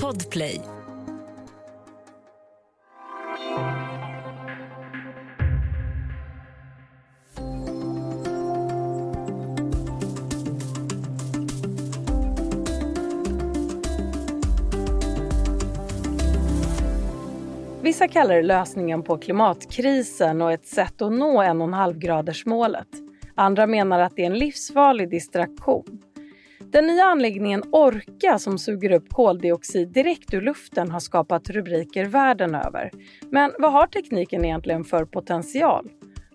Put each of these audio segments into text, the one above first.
Podplay. Vissa kallar det lösningen på klimatkrisen och ett sätt att nå 1,5-gradersmålet. Andra menar att det är en livsfarlig distraktion. Den nya anläggningen Orka som suger upp koldioxid direkt ur luften har skapat rubriker världen över. Men vad har tekniken egentligen för potential?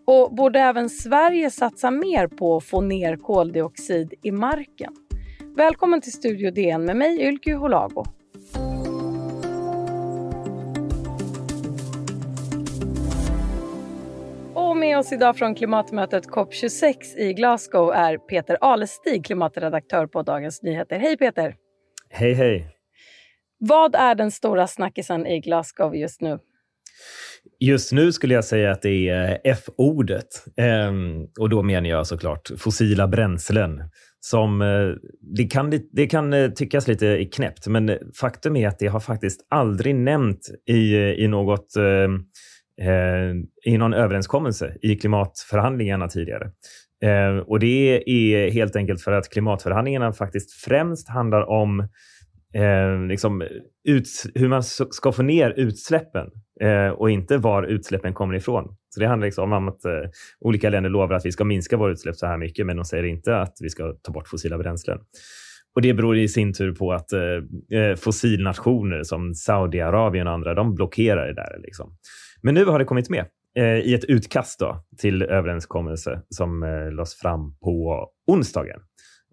Och borde även Sverige satsa mer på att få ner koldioxid i marken? Välkommen till Studio DN med mig Ylke Holago. Och med oss idag från klimatmötet COP26 i Glasgow är Peter Alestig, klimatredaktör på Dagens Nyheter. Hej Peter! Hej hej! Vad är den stora snackisen i Glasgow just nu? Just nu skulle jag säga att det är F-ordet. Ehm, och då menar jag såklart fossila bränslen. Som, eh, det, kan, det kan eh, tyckas lite knäppt, men faktum är att det har faktiskt aldrig nämnt i, i något eh, Eh, i någon överenskommelse i klimatförhandlingarna tidigare. Eh, och det är helt enkelt för att klimatförhandlingarna faktiskt främst handlar om eh, liksom ut, hur man ska få ner utsläppen eh, och inte var utsläppen kommer ifrån. Så det handlar liksom om att eh, olika länder lovar att vi ska minska våra utsläpp så här mycket, men de säger inte att vi ska ta bort fossila bränslen. Och Det beror i sin tur på att eh, eh fossilnationer som Saudiarabien och andra, de blockerar det där. Liksom. Men nu har det kommit med eh, i ett utkast då, till överenskommelse som eh, lades fram på onsdagen.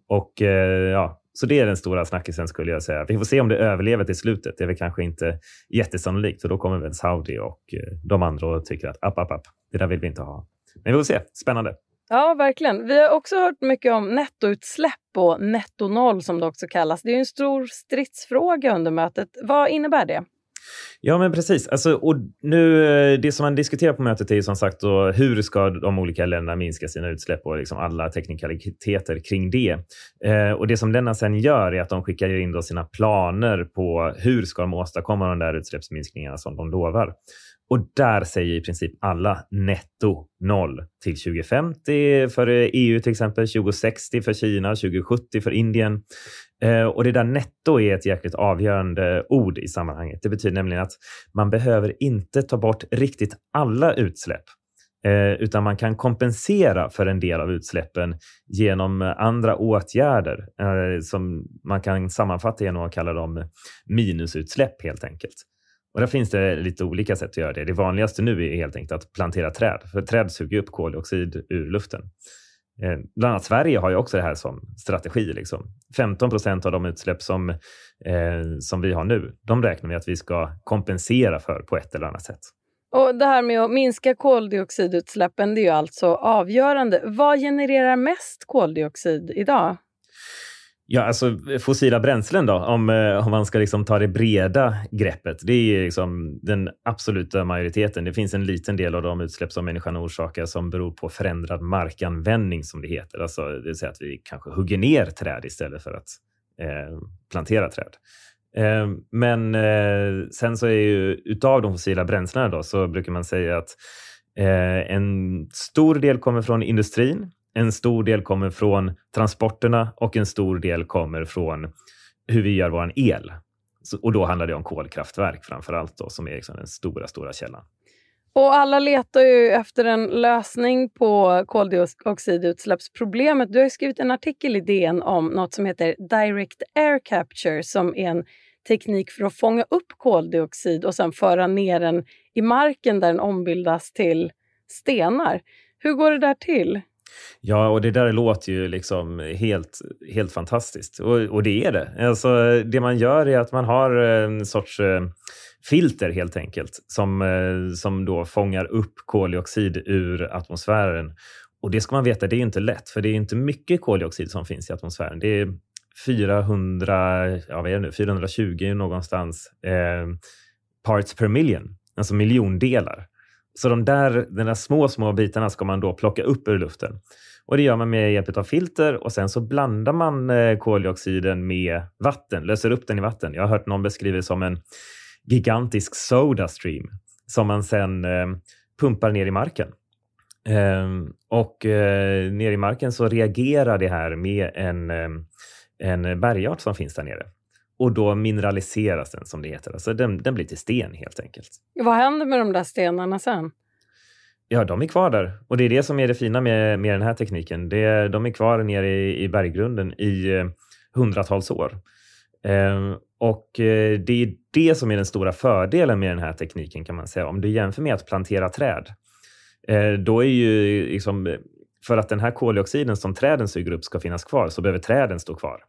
Och eh, ja, så det är den stora snackisen skulle jag säga. Vi får se om det överlever till slutet. Det är väl kanske inte jättesannolikt, för då kommer väl Saudi och eh, de andra och tycker att app, app, app, det där vill vi inte ha. Men vi får se. Spännande. Ja, verkligen. Vi har också hört mycket om nettoutsläpp och netto noll som det också kallas. Det är en stor stridsfråga under mötet. Vad innebär det? Ja, men precis. Alltså, och nu, eh, det som man diskuterar på mötet är som sagt då, hur ska de olika länderna minska sina utsläpp och liksom alla teknikaliteter kring det. Eh, och Det som länderna sen gör är att de skickar in då sina planer på hur ska de åstadkomma de där utsläppsminskningarna som de lovar. Och där säger i princip alla netto noll till 2050 för EU till exempel, 2060 för Kina, 2070 för Indien. Eh, och det där netto är ett jäkligt avgörande ord i sammanhanget. Det betyder nämligen att man behöver inte ta bort riktigt alla utsläpp eh, utan man kan kompensera för en del av utsläppen genom andra åtgärder eh, som man kan sammanfatta genom att kalla dem minusutsläpp helt enkelt. Och där finns det lite olika sätt att göra det. Det vanligaste nu är helt enkelt att plantera träd, för träd suger upp koldioxid ur luften. Eh, bland annat Sverige har ju också det här som strategi. Liksom. 15 procent av de utsläpp som, eh, som vi har nu, de räknar vi att vi ska kompensera för på ett eller annat sätt. Och Det här med att minska koldioxidutsläppen det är ju alltså avgörande. Vad genererar mest koldioxid idag? Ja, alltså fossila bränslen då, om, eh, om man ska liksom ta det breda greppet. Det är liksom den absoluta majoriteten. Det finns en liten del av de utsläpp som människan orsakar som beror på förändrad markanvändning som det heter. Alltså, det vill säga att vi kanske hugger ner träd istället för att eh, plantera träd. Eh, men eh, sen så är ju utav de fossila bränslena då, så brukar man säga att eh, en stor del kommer från industrin en stor del kommer från transporterna och en stor del kommer från hur vi gör vår el. Så, och då handlar det om kolkraftverk framför allt, då, som är liksom den stora, stora källan. Och alla letar ju efter en lösning på koldioxidutsläppsproblemet. Du har skrivit en artikel i DN om något som heter Direct Air Capture som är en teknik för att fånga upp koldioxid och sen föra ner den i marken där den ombildas till stenar. Hur går det där till? Ja, och det där låter ju liksom helt, helt fantastiskt. Och, och det är det. Alltså, det man gör är att man har en sorts eh, filter helt enkelt som, eh, som då fångar upp koldioxid ur atmosfären. Och det ska man veta, det är inte lätt, för det är inte mycket koldioxid som finns i atmosfären. Det är 400, ja, vad är det nu, 420 någonstans eh, parts per million, alltså miljondelar. Så de där, de där små, små bitarna ska man då plocka upp ur luften. Och Det gör man med hjälp av filter och sen så blandar man eh, koldioxiden med vatten, löser upp den i vatten. Jag har hört någon beskriva det som en gigantisk soda stream som man sen eh, pumpar ner i marken. Ehm, och eh, ner i marken så reagerar det här med en, eh, en bergart som finns där nere. Och då mineraliseras den som det heter. Alltså den, den blir till sten helt enkelt. Vad händer med de där stenarna sen? Ja, de är kvar där. Och det är det som är det fina med, med den här tekniken. Det, de är kvar nere i, i berggrunden i eh, hundratals år. Eh, och eh, det är det som är den stora fördelen med den här tekniken kan man säga. Om du jämför med att plantera träd. Eh, då är ju liksom, för att den här koldioxiden som träden suger upp ska finnas kvar så behöver träden stå kvar.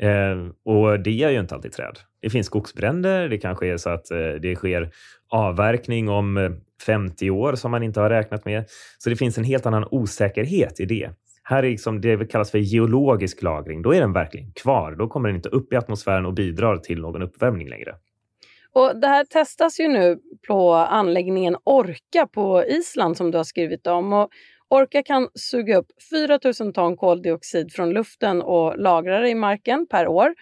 Eh, och det gör ju inte alltid träd. Det finns skogsbränder. Det kanske är så att eh, det sker avverkning om eh, 50 år som man inte har räknat med. Så det finns en helt annan osäkerhet i det. Här är liksom det kallas för geologisk lagring. Då är den verkligen kvar. Då kommer den inte upp i atmosfären och bidrar till någon uppvärmning längre. Och Det här testas ju nu på anläggningen Orka på Island som du har skrivit om. Och Orka kan suga upp 4 000 ton koldioxid från luften och lagra det i marken per år.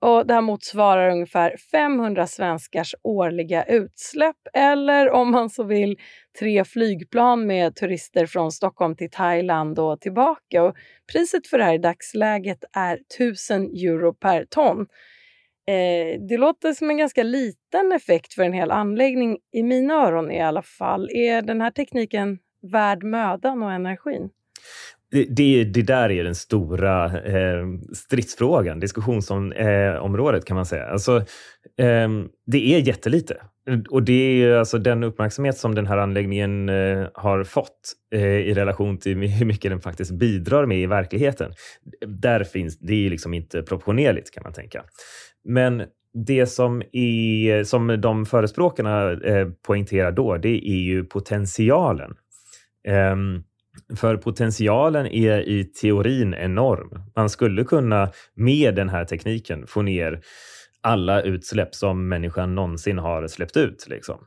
Och det här motsvarar ungefär 500 svenskars årliga utsläpp eller om man så vill tre flygplan med turister från Stockholm till Thailand och tillbaka. Och priset för det här i dagsläget är 1000 euro per ton. Eh, det låter som en ganska liten effekt för en hel anläggning, i mina öron i alla fall. Är den här tekniken värd mödan och energin? Det, det, där är den stora eh, stridsfrågan, diskussionsområdet eh, kan man säga. Alltså, eh, det är jättelite. Och det är alltså den uppmärksamhet som den här anläggningen eh, har fått eh, i relation till hur mycket den faktiskt bidrar med i verkligheten. Där finns, det är liksom inte proportionerligt kan man tänka. Men det som, är, som de förespråkarna eh, poängterar då, det är ju potentialen. Um, för potentialen är i teorin enorm. Man skulle kunna med den här tekniken få ner alla utsläpp som människan någonsin har släppt ut. Liksom.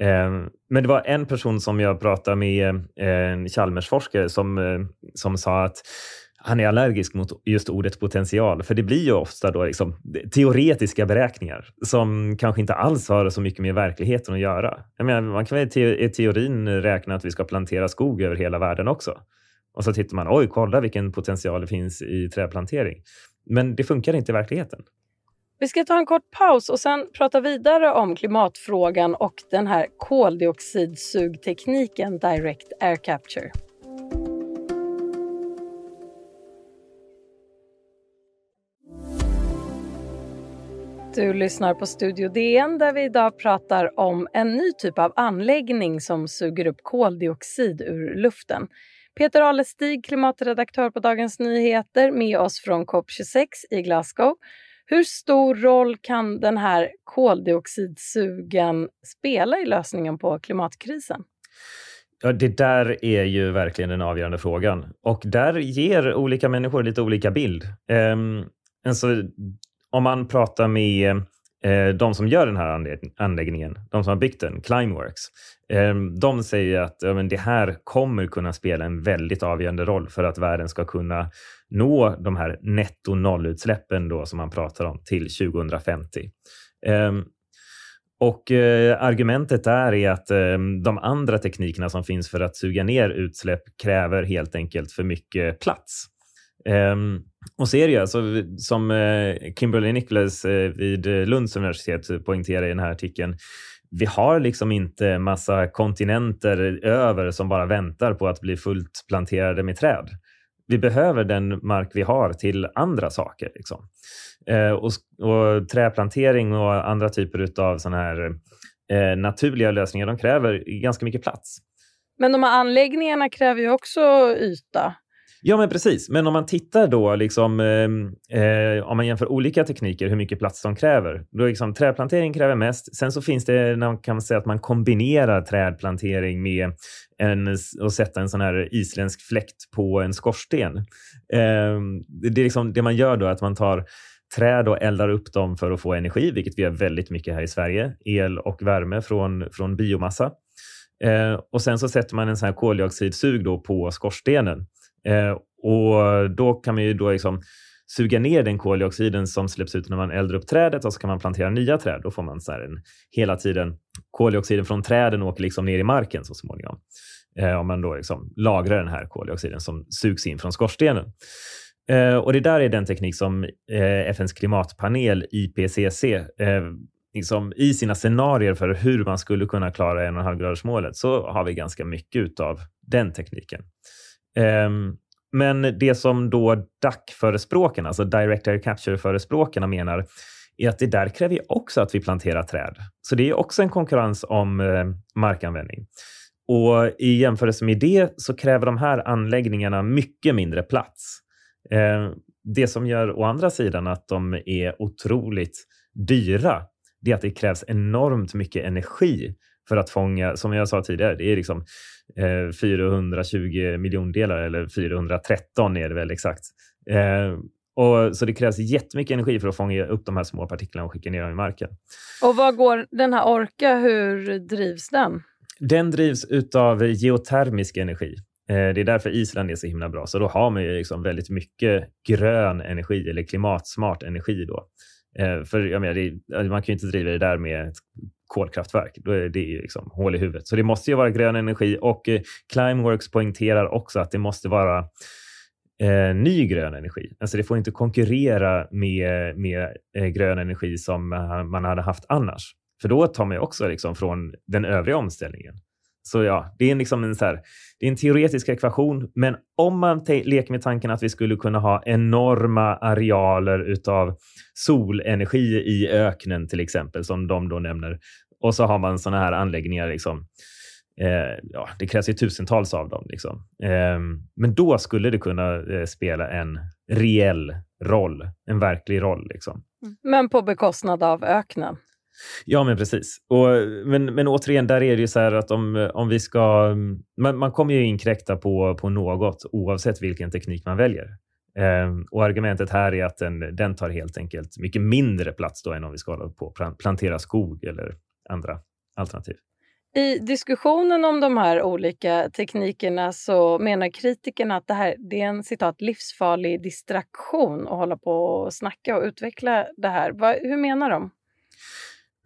Ehm, men det var en person som jag pratade med, eh, en Chalmersforskare, som, eh, som sa att han är allergisk mot just ordet potential, för det blir ju ofta då liksom teoretiska beräkningar som kanske inte alls har så mycket med verkligheten att göra. Jag menar, man kan väl i teorin räkna att vi ska plantera skog över hela världen också. Och så tittar man, oj, kolla vilken potential det finns i trädplantering. Men det funkar inte i verkligheten. Vi ska ta en kort paus och sen prata vidare om klimatfrågan och den här koldioxidsugtekniken Direct Air Capture. Du lyssnar på Studio DN där vi idag pratar om en ny typ av anläggning som suger upp koldioxid ur luften. Peter Alestig, klimatredaktör på Dagens Nyheter, med oss från COP26 i Glasgow. Hur stor roll kan den här koldioxidsugen spela i lösningen på klimatkrisen? Ja, det där är ju verkligen den avgörande frågan. Och där ger olika människor lite olika bild. Um, alltså, om man pratar med eh, de som gör den här anläggningen, de som har byggt den, Climeworks, eh, de säger att ja, men det här kommer kunna spela en väldigt avgörande roll för att världen ska kunna nå de här netto nollutsläppen då som man pratar om till 2050. Eh, och eh, argumentet där är att eh, de andra teknikerna som finns för att suga ner utsläpp kräver helt enkelt för mycket plats. Ehm, och så är det ju alltså, som eh, Kimberly Nicholas eh, vid eh, Lunds universitet poängterar i den här artikeln. Vi har liksom inte massa kontinenter över som bara väntar på att bli fullt planterade med träd. Vi behöver den mark vi har till andra saker. Liksom. Och, och träplantering och andra typer av såna här naturliga lösningar, de kräver ganska mycket plats. Men de här anläggningarna kräver ju också yta. Ja, men precis. Men om man tittar då, liksom, ehm, eh, om man jämför olika tekniker, hur mycket plats de kräver. Då liksom, trädplantering kräver mest. Sen så finns det, man kan säga att man kombinerar trädplantering med en, att sätta en sån här isländsk fläkt på en skorsten. Eh, det, är liksom, det man gör då är att man tar träd och eldar upp dem för att få energi, vilket vi har väldigt mycket här i Sverige. El och värme från, från biomassa. Eh, och sen så sätter man en sån här koldioxidsug då på skorstenen Eh, och då kan man ju då liksom suga ner den koldioxiden som släpps ut när man eldar upp trädet och så kan man plantera nya träd. Då får man så en, hela tiden koldioxiden från träden åker liksom ner i marken så småningom. Eh, om man då liksom lagrar den här koldioxiden som sugs in från skorstenen. Eh, och det där är den teknik som eh, FNs klimatpanel IPCC eh, liksom, i sina scenarier för hur man skulle kunna klara 1,5-gradersmålet så har vi ganska mycket av den tekniken. Ehm, men det som då DAC-förespråkarna, alltså Direct Air Capture-förespråkarna menar är att det där kräver också att vi planterar träd. Så det är också en konkurrens om eh, markanvändning. Och i jämförelse med det så kräver de här anläggningarna mycket mindre plats. Ehm, det som gör å andra sidan att de är otroligt dyra, det är att det krävs enormt mycket energi för att fånga, som jag sa tidigare, det är liksom eh, 420 miljondelar eller 413 är det väl exakt. Eh, och, så det krävs jättemycket energi för att fånga upp de här små partiklarna och skicka ner dem i marken. Och vad går den här Orka, hur drivs den? Den drivs av geotermisk energi. Eh, det är därför Island är så himla bra. Så då har man ju liksom väldigt mycket grön energi eller klimatsmart energi. Då. Eh, för jag menar, det, alltså, man kan ju inte driva det där med kolkraftverk. Då är det ju liksom hål i huvudet. Så det måste ju vara grön energi och eh, Climeworks poängterar också att det måste vara eh, ny grön energi. Alltså det får inte konkurrera med, med eh, grön energi som eh, man hade haft annars. För då tar man ju också liksom från den övriga omställningen. Så ja, det är, liksom en, så här, det är en teoretisk ekvation, men om man leker med tanken att vi skulle kunna ha enorma arealer utav solenergi i öknen till exempel, som de då nämner, och så har man sådana här anläggningar. Liksom, eh, ja, det krävs ju tusentals av dem. Liksom. Eh, men då skulle det kunna eh, spela en reell roll, en verklig roll. Liksom. Mm. Men på bekostnad av öknen? Ja, men precis. Och, men, men återigen, där är det ju så här att om, om vi ska... Man, man kommer ju inkräkta på, på något oavsett vilken teknik man väljer. Eh, och argumentet här är att den, den tar helt enkelt mycket mindre plats då än om vi ska hålla på och plantera skog eller andra alternativ. I diskussionen om de här olika teknikerna så menar kritikerna att det här det är en citat livsfarlig distraktion att hålla på och snacka och utveckla det här. Va, hur menar de?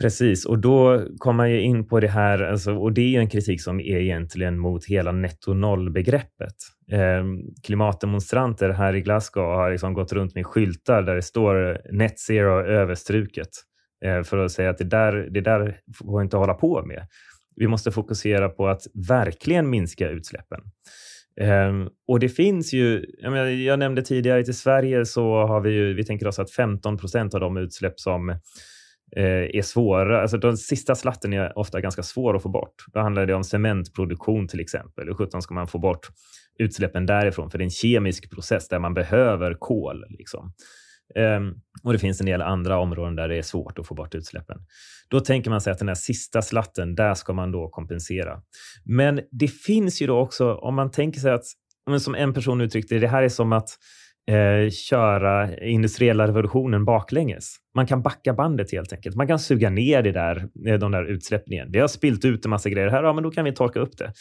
Precis, och då kommer man ju in på det här, alltså, och det är en kritik som är egentligen mot hela netto noll-begreppet. Eh, klimatdemonstranter här i Glasgow har liksom gått runt med skyltar där det står net zero överstruket eh, för att säga att det där, det där får vi inte hålla på med. Vi måste fokusera på att verkligen minska utsläppen. Um, och det finns ju, jag, menar, jag nämnde tidigare, att i Sverige så har vi ju, vi tänker oss att 15 procent av de utsläpp som Eh, är svåra. Alltså den sista slatten är ofta ganska svår att få bort. Då handlar det om cementproduktion till exempel. Hur sjutton ska man få bort utsläppen därifrån? För det är en kemisk process där man behöver kol. Liksom. Um, och det finns en del andra områden där det är svårt att få bort utsläppen. Då tänker man sig att den här sista slatten, där ska man då kompensera. Men det finns ju då också, om man tänker sig att, som en person uttryckte det, det här är som att eh, köra industriella revolutionen baklänges. Man kan backa bandet helt enkelt. Man kan suga ner det där, eh, de där utsläppen igen. Vi har spilt ut en massa grejer här, ja, men då kan vi torka upp det.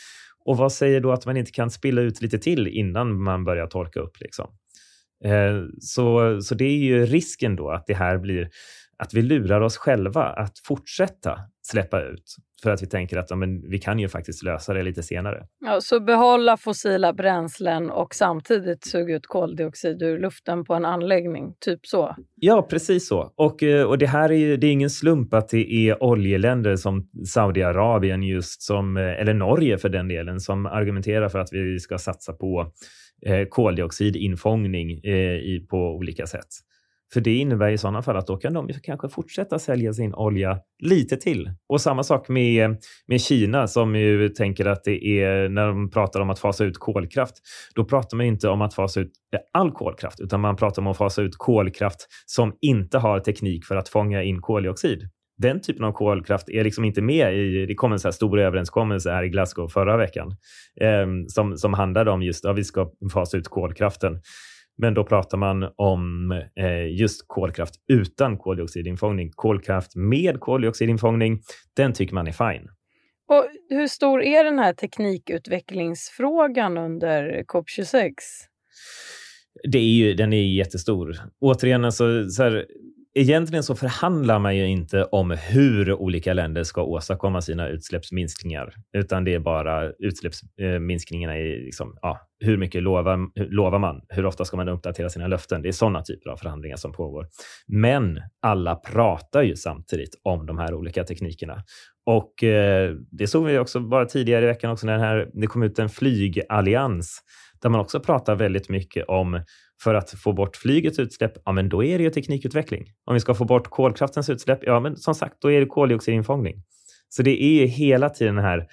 Och vad säger då att man inte kan spilla ut lite till innan man börjar torka upp? Liksom? Eh, så, så det är ju risken då att det här blir att vi lurar oss själva att fortsätta släppa ut för att vi tänker att ja, men vi kan ju faktiskt lösa det lite senare. Ja, så behålla fossila bränslen och samtidigt suga ut koldioxid ur luften på en anläggning, typ så? Ja, precis så. Och, eh, och det här är ju det är ingen slump att det är oljeländer som Saudiarabien just som, eh, eller Norge för den delen, som argumenterar för att vi ska satsa på eh, koldioxidinfångning på olika sätt. För det innebär i sådana fall att då kan de kanske fortsätta sälja sin olja lite till. Och samma sak med, med Kina som ju tänker att det är när de pratar om att fasa ut kolkraft. Då pratar man inte om att fasa ut eh, all kolkraft, utan man pratar om att fasa ut kolkraft som inte har teknik för att fånga in koldioxid. Den typen av kolkraft är liksom inte med i, det kom en så här stor överenskommelse här i Glasgow förra veckan eh, som, som handlade om just att ja, vi ska fasa ut kolkraften. Men då pratar man om eh, just kolkraft utan koldioxidinfångning. Kolkraft med koldioxidinfångning, den tycker man är fine. Och hur stor är den här teknikutvecklingsfrågan under COP26? Det är ju, den är jättestor. Återigen, alltså, så här, egentligen så förhandlar man ju inte om hur olika länder ska åstadkomma sina utsläppsminskningar, utan det är bara utsläppsminskningarna i liksom, ja, hur mycket lovar, lovar man? Hur ofta ska man uppdatera sina löften? Det är sådana typer av förhandlingar som pågår. Men alla pratar ju samtidigt om de här olika teknikerna. Och eh, det såg vi också bara tidigare i veckan också när det, här, det kom ut en flygallians där man också pratar väldigt mycket om för att få bort flygets utsläpp, ja men då är det ju teknikutveckling. Om vi ska få bort kolkraftens utsläpp, ja men som sagt, då är det koldioxidinfångning. Så det är ju hela tiden den här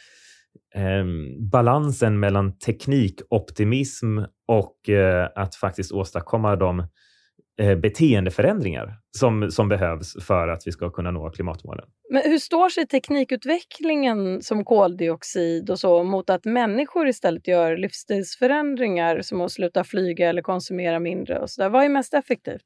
eh, balansen mellan teknikoptimism och eh, att faktiskt åstadkomma de Eh, beteendeförändringar som, som behövs för att vi ska kunna nå klimatmålen. Men hur står sig teknikutvecklingen som koldioxid och så mot att människor istället gör livsstilsförändringar som att sluta flyga eller konsumera mindre? Och så där? Vad är mest effektivt?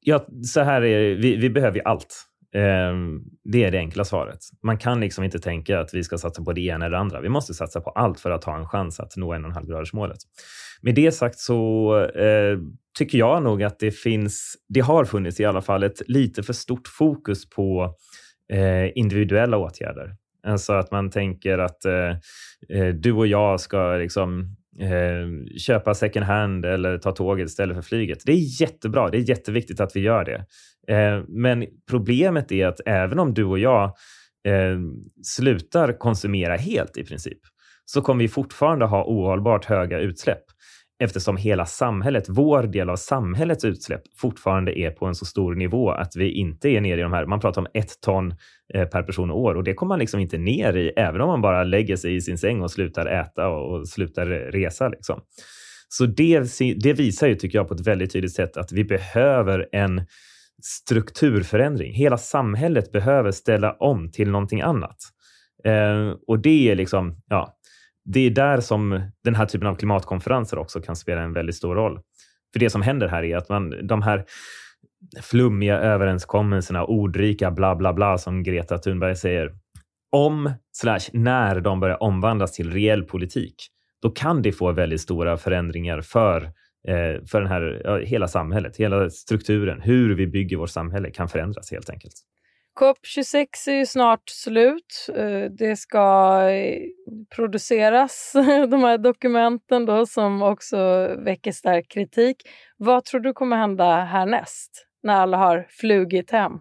Ja, så här är vi, vi behöver ju allt. Ehm, det är det enkla svaret. Man kan liksom inte tänka att vi ska satsa på det ena eller det andra. Vi måste satsa på allt för att ha en chans att nå 1,5-gradersmålet. Med det sagt så eh, tycker jag nog att det finns, det har funnits i alla fall ett lite för stort fokus på eh, individuella åtgärder. Alltså att man tänker att eh, eh du och jag ska liksom eh, köpa second hand eller ta tåget istället för flyget. Det är jättebra. Det är jätteviktigt att vi gör det. Eh, men problemet är att även om du och jag eh, slutar konsumera helt i princip, så kommer vi fortfarande ha ohållbart höga utsläpp eftersom hela samhället, vår del av samhällets utsläpp fortfarande är på en så stor nivå att vi inte är nere i de här, man pratar om ett ton eh, per person och år och det kommer man liksom inte ner i, även om man bara lägger sig i sin säng och slutar äta och slutar resa. Liksom. Så det, det visar ju, tycker jag, på ett väldigt tydligt sätt att vi behöver en strukturförändring. Hela samhället behöver ställa om till någonting annat. Eh, och det är liksom, ja, det är där som den här typen av klimatkonferenser också kan spela en väldigt stor roll. För det som händer här är att man, de här flummiga överenskommelserna, ordrika bla bla bla som Greta Thunberg säger, om slash när de börjar omvandlas till reell politik, då kan det få väldigt stora förändringar för, eh, för den här, hela samhället, hela strukturen. Hur vi bygger vårt samhälle kan förändras helt enkelt. COP26 är ju snart slut. Eh, det ska eh, produceras, de här dokumenten då, som också väcker stark kritik. Vad tror du kommer hända härnäst, när alla har flugit hem?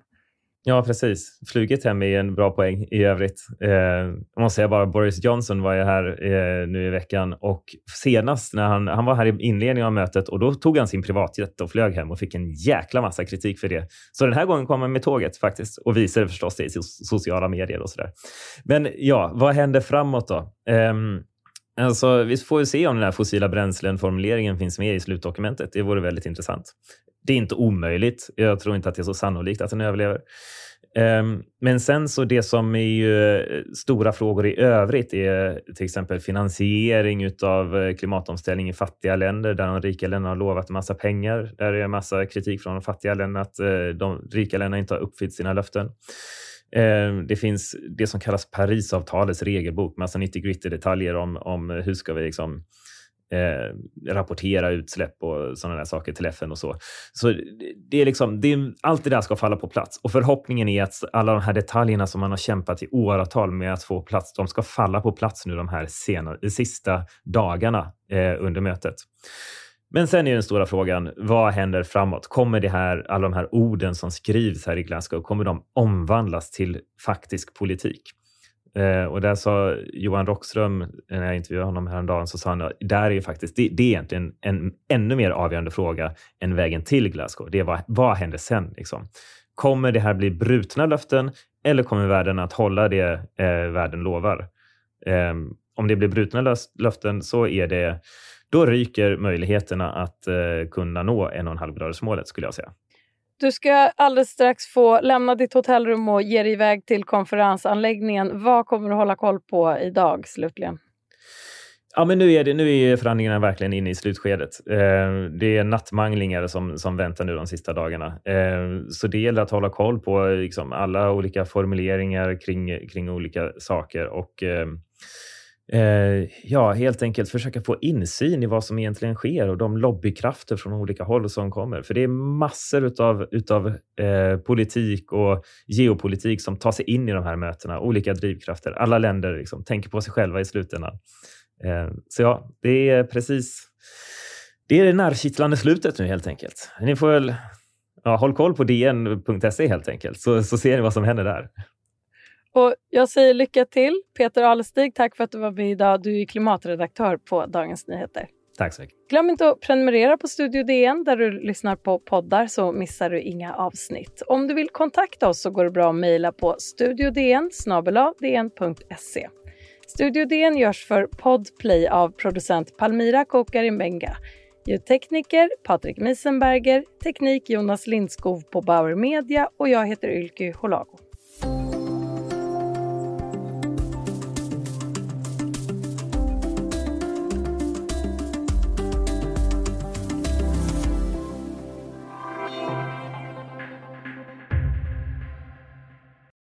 Ja, precis. Flugit hem är en bra poäng i övrigt. Eh, jag måste säga bara, Boris Johnson var ju här eh, nu i veckan och senast när han, han var här i inledningen av mötet och då tog han sin privatjet och flög hem och fick en jäkla massa kritik för det. Så den här gången kom han med tåget faktiskt och visade förstås det i sociala medier och sådär. Men ja, vad händer framåt då? Eh, Alltså, vi får ju se om den här fossila bränslen-formuleringen finns med i slutdokumentet. Det vore väldigt intressant. Det är inte omöjligt. Jag tror inte att det är så sannolikt att den överlever. Ehm, men sen så det som är ju eh, stora frågor i övrigt är till exempel finansiering av eh, klimatomställning i fattiga länder där de rika länderna har lovat en massa pengar. Där är en massa kritik från de fattiga länderna att eh, de rika länderna inte har uppfyllt sina löften. Ehm, det finns det som kallas Parisavtalets regelbok, massa 90 gritty detaljer om, om hur ska vi liksom eh, rapportera utsläpp och sådana där saker till FN och så. Så det är liksom, det är, allt det där ska falla på plats och förhoppningen är att alla de här detaljerna som man har kämpat i åratal med att få plats, de ska falla på plats nu de här sena, sista dagarna eh, under mötet. Men sen är den stora frågan, vad händer framåt? Kommer det här, alla de här orden som skrivs här i Glasgow, kommer de omvandlas till faktisk politik? Eh, och där sa Johan Rockström, när jag intervjuade honom häromdagen, så sa han att där är ju faktiskt, det, det, är egentligen en ännu mer avgörande fråga än vägen till Glasgow. Det är vad, vad händer sen? Liksom? Kommer det här bli brutna löften eller kommer världen att hålla det eh, världen lovar? Eh, om det blir brutna löften så är det, då ryker möjligheterna att eh, kunna nå 1,5-gradersmålet skulle jag säga. Du ska alldeles strax få lämna ditt hotellrum och ge dig iväg till konferensanläggningen. Vad kommer du hålla koll på idag slutligen? Ja, men nu är, det, nu är förhandlingarna verkligen inne i slutskedet. Eh, det är nattmanglingar som, som väntar nu de sista dagarna. Eh, så det gäller att hålla koll på liksom, alla olika formuleringar kring, kring olika saker. Och, eh, eh, ja, helt enkelt försöka få insyn i vad som egentligen sker och de lobbykrafter från olika håll som kommer. För det är massor utav, utav eh, politik och geopolitik som tar sig in i de här mötena. Olika drivkrafter. Alla länder liksom, tänker på sig själva i slutändan. Eh, så ja, det är precis det är det närkittlande slutet nu helt enkelt. Ni får väl ja, håll koll på dn.se helt enkelt, så, så ser ni vad som händer där. Och jag säger lycka till. Peter Alestig, tack för att du var med idag. Du är klimatredaktör på Dagens Nyheter. Tack så mycket. Glöm inte att prenumerera på Studio DN där du lyssnar på poddar så missar du inga avsnitt. Om du vill kontakta oss så går det bra att mejla på studiodn dn.se. Studio DN görs för Podplay av producent Palmira Kokari-Benga. Ljudtekniker Patrik Miesenberger, teknik Jonas Lindskov på Bauer Media och jag heter Ylke Holago.